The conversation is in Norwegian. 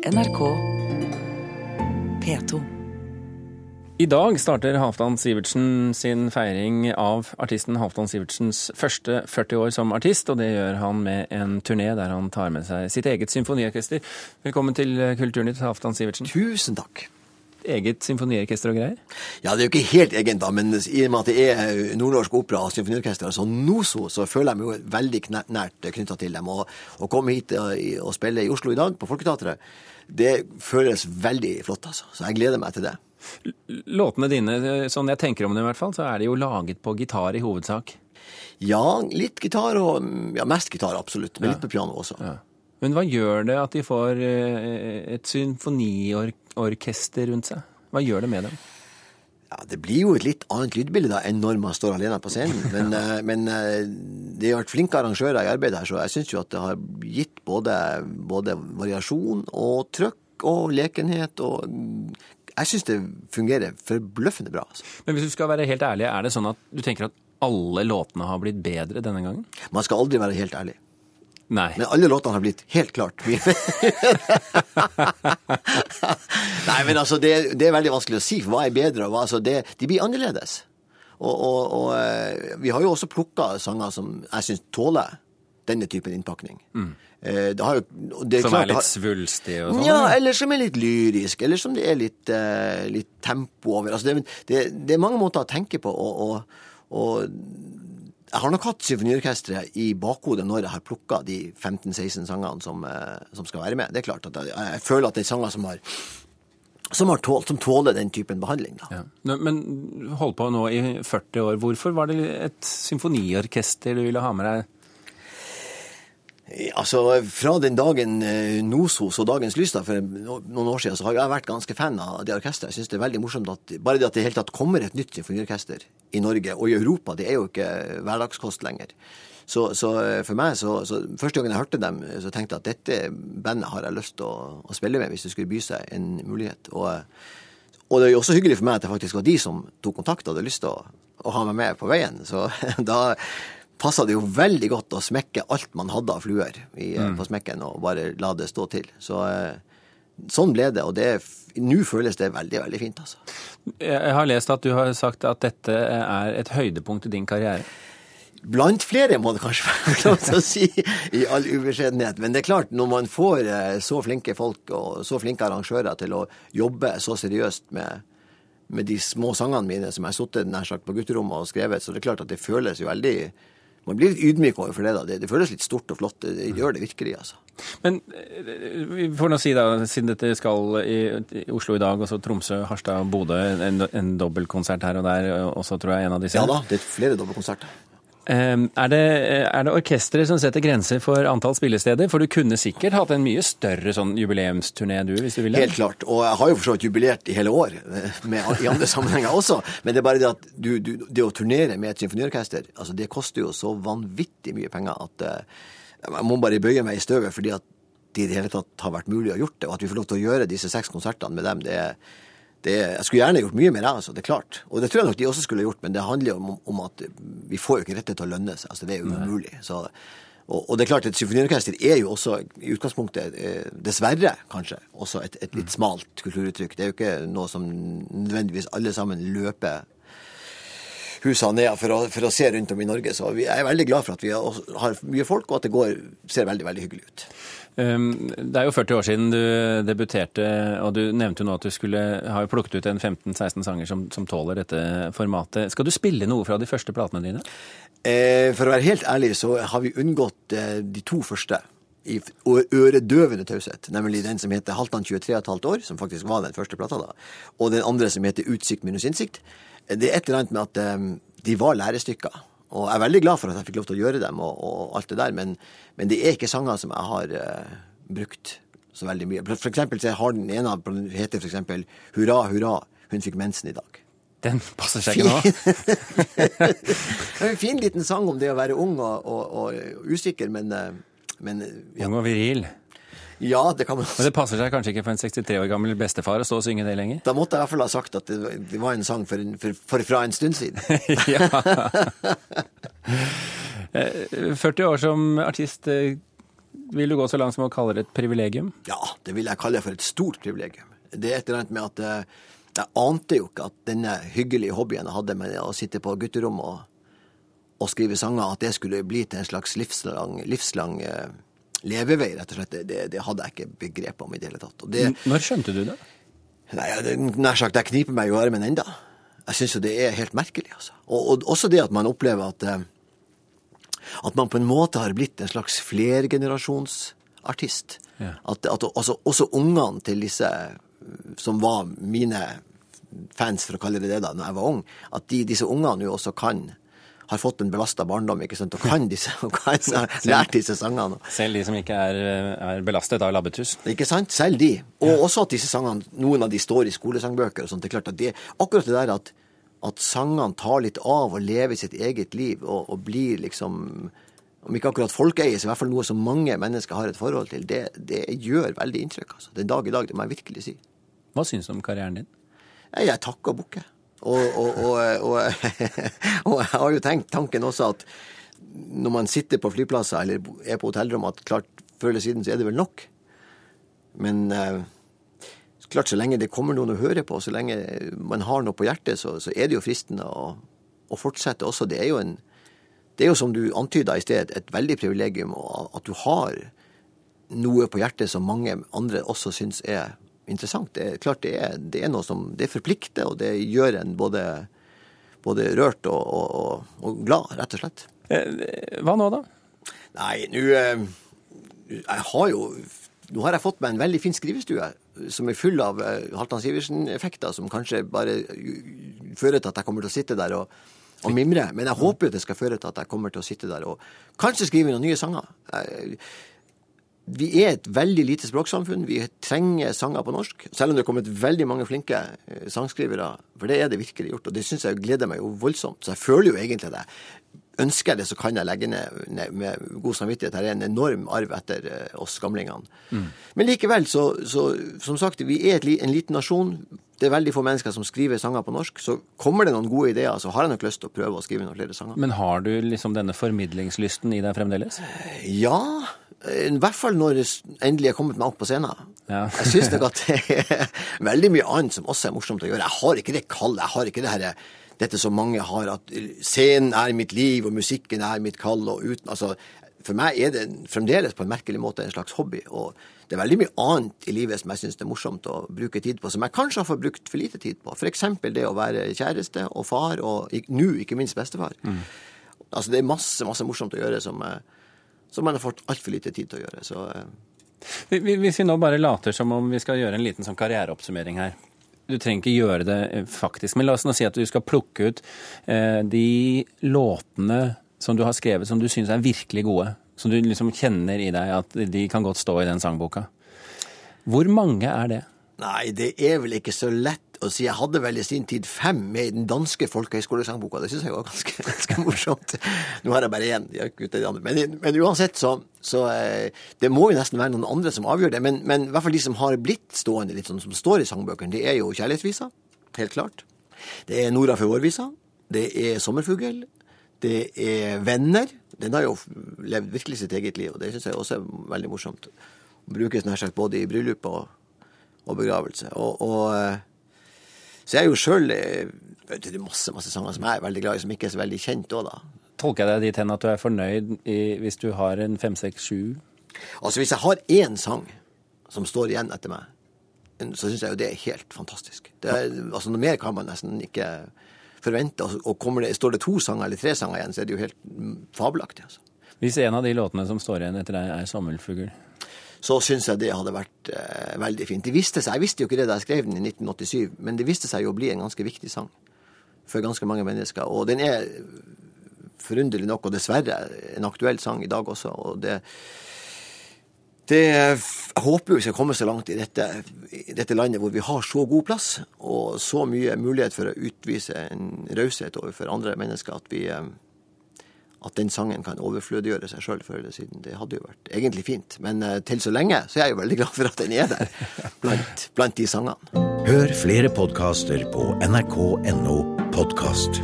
NRK P2. I dag starter Halvdan Sivertsen sin feiring av artisten Halvdan Sivertsens første 40 år som artist, og det gjør han med en turné der han tar med seg sitt eget symfoniorkester. Velkommen til Kulturnytt, Halvdan Sivertsen. Tusen takk. Eget symfoniorkester og greier? Ja, det er jo ikke helt egent, da, men i og med at det er Nordnorsk Opera og Symfoniorkester, altså NOSO, så føler jeg meg jo veldig nært knytta til dem. Og å komme hit og, og spille i Oslo i dag, på Folketeatret, det føles veldig flott, altså. Så jeg gleder meg til det. Låtene dine, sånn jeg tenker om det i hvert fall, så er de jo laget på gitar i hovedsak? Ja, litt gitar og Ja, mest gitar, absolutt. Men litt på piano også. Ja. Men hva gjør det at de får et symfoniorkester rundt seg? Hva gjør det med dem? Ja, Det blir jo et litt annet lydbilde da enn når man står alene på scenen. Men, men det har vært flinke arrangører i arbeidet her, så jeg syns jo at det har gitt både, både variasjon og trøkk og lekenhet og Jeg syns det fungerer forbløffende bra. Altså. Men hvis du skal være helt ærlig, er det sånn at du tenker at alle låtene har blitt bedre denne gangen? Man skal aldri være helt ærlig. Nei. Men alle låtene har blitt helt klart mye Nei, men altså, det, det, er veldig vanskelig å si, hva er bedre? og hva, altså, det, De blir annerledes. Og, og, og, vi har jo også plukka sanger som jeg syns tåler denne typen innpakning. Mm. Eh, jo, er som klart, er litt svulstig og sånn? Ja, eller som er litt lyrisk. Eller som det er litt, uh, litt tempo over. Altså, det, det, det, er mange måter å tenke på. og, og jeg har nok hatt symfoniorkesteret i bakhodet når jeg har plukka de 15-16 sangene som, som, skal være med. Det er klart at jeg, jeg føler at det er sanger som har som, tål, som tåler den typen behandling. Ja. Men hold på nå i 40 år. Hvorfor var det et symfoniorkester du ville ha med deg? Altså, Fra den dagen Nosos og Dagens Lys da, for noen år siden, så har jeg vært ganske fan av det orkesteret. Jeg synes det er veldig morsomt at bare det at det helt tatt kommer et nytt symfoniorkester i Norge og i Europa, det er jo ikke hverdagskost lenger. Så, så for meg, så, så, Første gangen jeg hørte dem, så tenkte jeg at dette bandet har jeg lyst til å, å spille med hvis det skulle by seg en mulighet. Og, og, det er jo også hyggelig for meg at det faktisk var de som tok kontakt og hadde lyst til å, å ha meg med på veien. Så da passa det jo veldig godt å smekke alt man hadde av fluer i, mm. på smekken, og bare la det stå til. Så sånn ble det, og nå føles det veldig, veldig fint, altså. Jeg har lest at du har sagt at dette er et høydepunkt i din karriere. Blant flere, må det kanskje være lov å si, i all ubeskjedenhet. Men det er klart, når man får så flinke folk og så flinke arrangører til å jobbe så seriøst med, med de små sangene mine som jeg har sittet nær sagt på gutterommet og skrevet, så det er klart at det føles jo veldig man blir litt ydmyk overfor det. da. Det, det, føles litt stort og flott. Det, det gjør det virkelig, altså. Men vi får nå si, da, siden dette skal i, i Oslo i dag, og så Tromsø, Harstad, Bodø, en, en dobbeltkonsert her og der, også tror jeg en av disse? Ja da, det er flere dobbeltkonserter. Er det, er det orkesteret som setter grenser for antall spillesteder? For du kunne sikkert hatt en mye større sånn jubileumsturné du, hvis du ville? Helt klart. Og jeg har jo for så vidt jubilert i hele år, med, i andre sammenhenger også. Men det er bare det at du, du, det å turnere med et symfoniorkester, altså det koster jo så vanvittig mye penger at uh, jeg må bare bøye meg i støvet fordi at det i det hele tatt har vært mulig å gjort det. Og at vi får lov til å gjøre disse seks konsertene med dem, det er det, jeg skulle gjerne gjort mye mer, altså, det er klart. Og det tror jeg nok de også skulle gjort, men det handler jo om, om at vi får jo ikke rett til å lønne seg. Altså, det er jo umulig. Så, og, og, det er klart, et symfoniorkester er jo også i utgangspunktet, eh, dessverre kanskje, også et, et, litt smalt kulturuttrykk. Det er jo ikke noe som nødvendigvis alle sammen løper husene ned for å, for å se rundt om i Norge. Så vi er veldig glad for at vi har mye folk, og at det går, ser veldig, veldig hyggelig ut. Ehm, det er jo 40 år siden du debuterte, og du nevnte jo nå at du skulle ha plukket ut en 15-16 sanger som, som, tåler dette formatet. Skal du spille noe fra de første platene dine? Eh, for å være helt ærlig så har vi unngått eh, de to første i øredøvende taushet. Nemlig den som heter Halvdan 23,5 år, som faktisk var den første plata da. Og den andre som heter Utsikt minus innsikt. Det er et eller annet med at um, de var lærestykker. Og jeg er veldig glad for at jeg fikk lov til å gjøre dem og, og alt det der, men, men, det er ikke sanger som jeg har uh, brukt så veldig mye. For eksempel så har den ene heter for eksempel Hurra, hurra, hun fikk mensen i dag. Den passer seg ikke nå. en fin liten sang om det å være ung og, og, og usikker, men, eh, men ja. Ung og viril. Ja, det kan man Men det passer seg kanskje ikke for en 63 år gammel bestefar å stå og synge det lenger? Da måtte jeg i hvert fall ha sagt at det, det var en sang for, for, for, fra en stund siden. ja. 40 eh, år som artist, eh, Vil du gå så langt som å kalle det et privilegium? Ja, det vil jeg kalle for et stort privilegium. Det er et eller annet med at eh, jeg ante jo ikke at denne hyggelige hobbyen jeg hadde med å sitte på gutterommet og, og skrive sanger, at det skulle bli til en slags livslang, livslang levevei, rett og slett. Det, det, hadde jeg ikke begrep om i det hele tatt. Det, Når skjønte du det? Nei, det, Nær sagt, jeg kniper meg i armen enda. Jeg syns jo det er helt merkelig, altså. Og, og, også det at man opplever at uh, at man på en måte har blitt en slags flergenerasjonsartist. Ja. At, at også, også ungene til disse som var mine fans, for å kalle det det, da når jeg var ung, at de, disse ungene jo også kan har fått en belasta barndom ikke sant, og kan disse, og kan, lært disse sangene. Selv de som ikke er, er belastet av labbetuss? Ikke sant. Selv de. Og ja. også at disse sangene, noen av de står i skolesangbøker og sånt. Det er klart at det, akkurat det der at, at sangene tar litt av og lever sitt eget liv og, og blir liksom om ikke akkurat folkeeie, så i hvert fall noe som mange mennesker har et forhold til, det, det gjør veldig inntrykk. altså. Den dag i dag, det må jeg virkelig si. Hva syns du om karrieren din? Jeg takker og Og, og, og, og, jeg har jo tenkt tanken også at når man sitter på flyplasser eller er på hotellrom, at klart før eller siden så er det vel nok. Men eh, klart så lenge det kommer noen å høre på, så lenge man har noe på hjertet, så, så er det jo fristende å, å, fortsette også. Det er jo en det er jo som du antyda i sted, et veldig privilegium at du har noe på hjertet som mange andre også syns er interessant. Det er klart det er, det er noe som det forplikter, og det gjør en både, både rørt og, og, og, glad, rett og slett. Eh, hva nå, da? Nei, nå eh, Jeg har jo Nå har jeg fått meg en veldig fin skrivestue som er full av eh, Halvdan Sivertsen-effekter, som kanskje bare fører til at jeg kommer til å sitte der og, og mimre. Men jeg håper jo det skal føre til at jeg kommer til å sitte der og kanskje skrive noen nye sanger. Jeg, vi er et veldig lite språksamfunn. Vi trenger sanger på norsk. Selv om det er kommet veldig mange flinke eh, sangskrivere. For det er det virkelig gjort, og det syns jeg gleder meg jo voldsomt. Så jeg føler jo egentlig det. Ønsker jeg det, så kan jeg legge ned, med god samvittighet. Her er en enorm arv etter eh, oss gamlingene. Mm. Men likevel, så, så, som sagt, vi er en liten nasjon. Det er veldig få mennesker som skriver sanger på norsk. Så kommer det noen gode ideer, så har jeg nok lyst til å prøve å skrive noen flere sanger. Men har du liksom denne formidlingslysten i deg fremdeles? Ja, i hvert fall når jeg endelig er kommet meg opp på scenen. Ja. jeg syns nok at det er veldig mye annet som også er morsomt å gjøre. Jeg har ikke det kallet. Jeg har ikke det her, dette som mange har, at scenen er mitt liv og musikken er mitt kall. og uten, altså, For meg er det fremdeles på en merkelig måte en slags hobby. og det er veldig mye annet i livet som jeg syns er morsomt å bruke tid på, som jeg kanskje har fått brukt for lite tid på. F.eks. det å være kjæreste og far, og nå ikke minst bestefar. Mm. Altså Det er masse, masse morsomt å gjøre som, som man har fått altfor lite tid til å gjøre. Så, eh. Hvis vi nå bare later som om vi skal gjøre en liten sånn karriereoppsummering her. Du trenger ikke gjøre det eh, faktisk, men la oss nå si at du skal plukke ut eh, de låtene som du har skrevet som du syns er virkelig gode. Som du liksom kjenner i deg at de kan godt stå i den sangboka. Hvor mange er det? Nei, det er vel ikke så lett å si. Jeg hadde vel i sin tid fem med den danske folkehøyskolesangboka. Det syns jeg var ganske, ganske, morsomt. Nå har jeg bare én. Men, men, uansett, så, så, eh, Det må jo nesten være noen andre som avgjør det. Men, men i hvert fall de som har blitt stående, litt sånn som står i sangbøkene, det er jo kjærlighetsvisa. Helt klart. Det er Nora for vårvisa. Det er Sommerfugl. Det er Venner. Den har jo levd virkelig sitt eget liv, og det syns jeg også er veldig morsomt. Brukes nær sagt både i bryllup og og begravelse. Og, og eh, så jeg er jo sjøl eh, Det er masse masse sanger som jeg er veldig glad i, som ikke er så veldig kjent òg, da. Tolker jeg deg dit hen at du er fornøyd i, hvis du har en fem, seks, sju? Altså, hvis jeg har én sang som står igjen etter meg, så syns jeg jo det er helt fantastisk. Det er, altså, Noe mer kan man nesten ikke forvente. Og det, står det to sanger eller tre sanger igjen, så er det jo helt fabelaktig. altså. Hvis en av de låtene som står igjen etter deg, er 'Sommerfugl', så syns jeg det hadde vært eh, veldig fint. Det viste seg, Jeg visste jo ikke det da jeg skrev den i 1987, men det viste seg jo å bli en ganske viktig sang for ganske mange mennesker. Og den er forunderlig nok, og dessverre, en aktuell sang i dag også. og det det, jeg håper vi skal komme så langt i dette, i dette, landet hvor vi har så god plass og så mye mulighet for å utvise en raushet overfor andre mennesker at vi, eh, at den sangen kan overflødiggjøre seg sjøl før eller siden. Det hadde jo vært egentlig fint. Men uh, til så lenge så er jeg jo veldig glad for at den er der blant, blant de sangene. Hør flere podkaster på nrk.no podkast.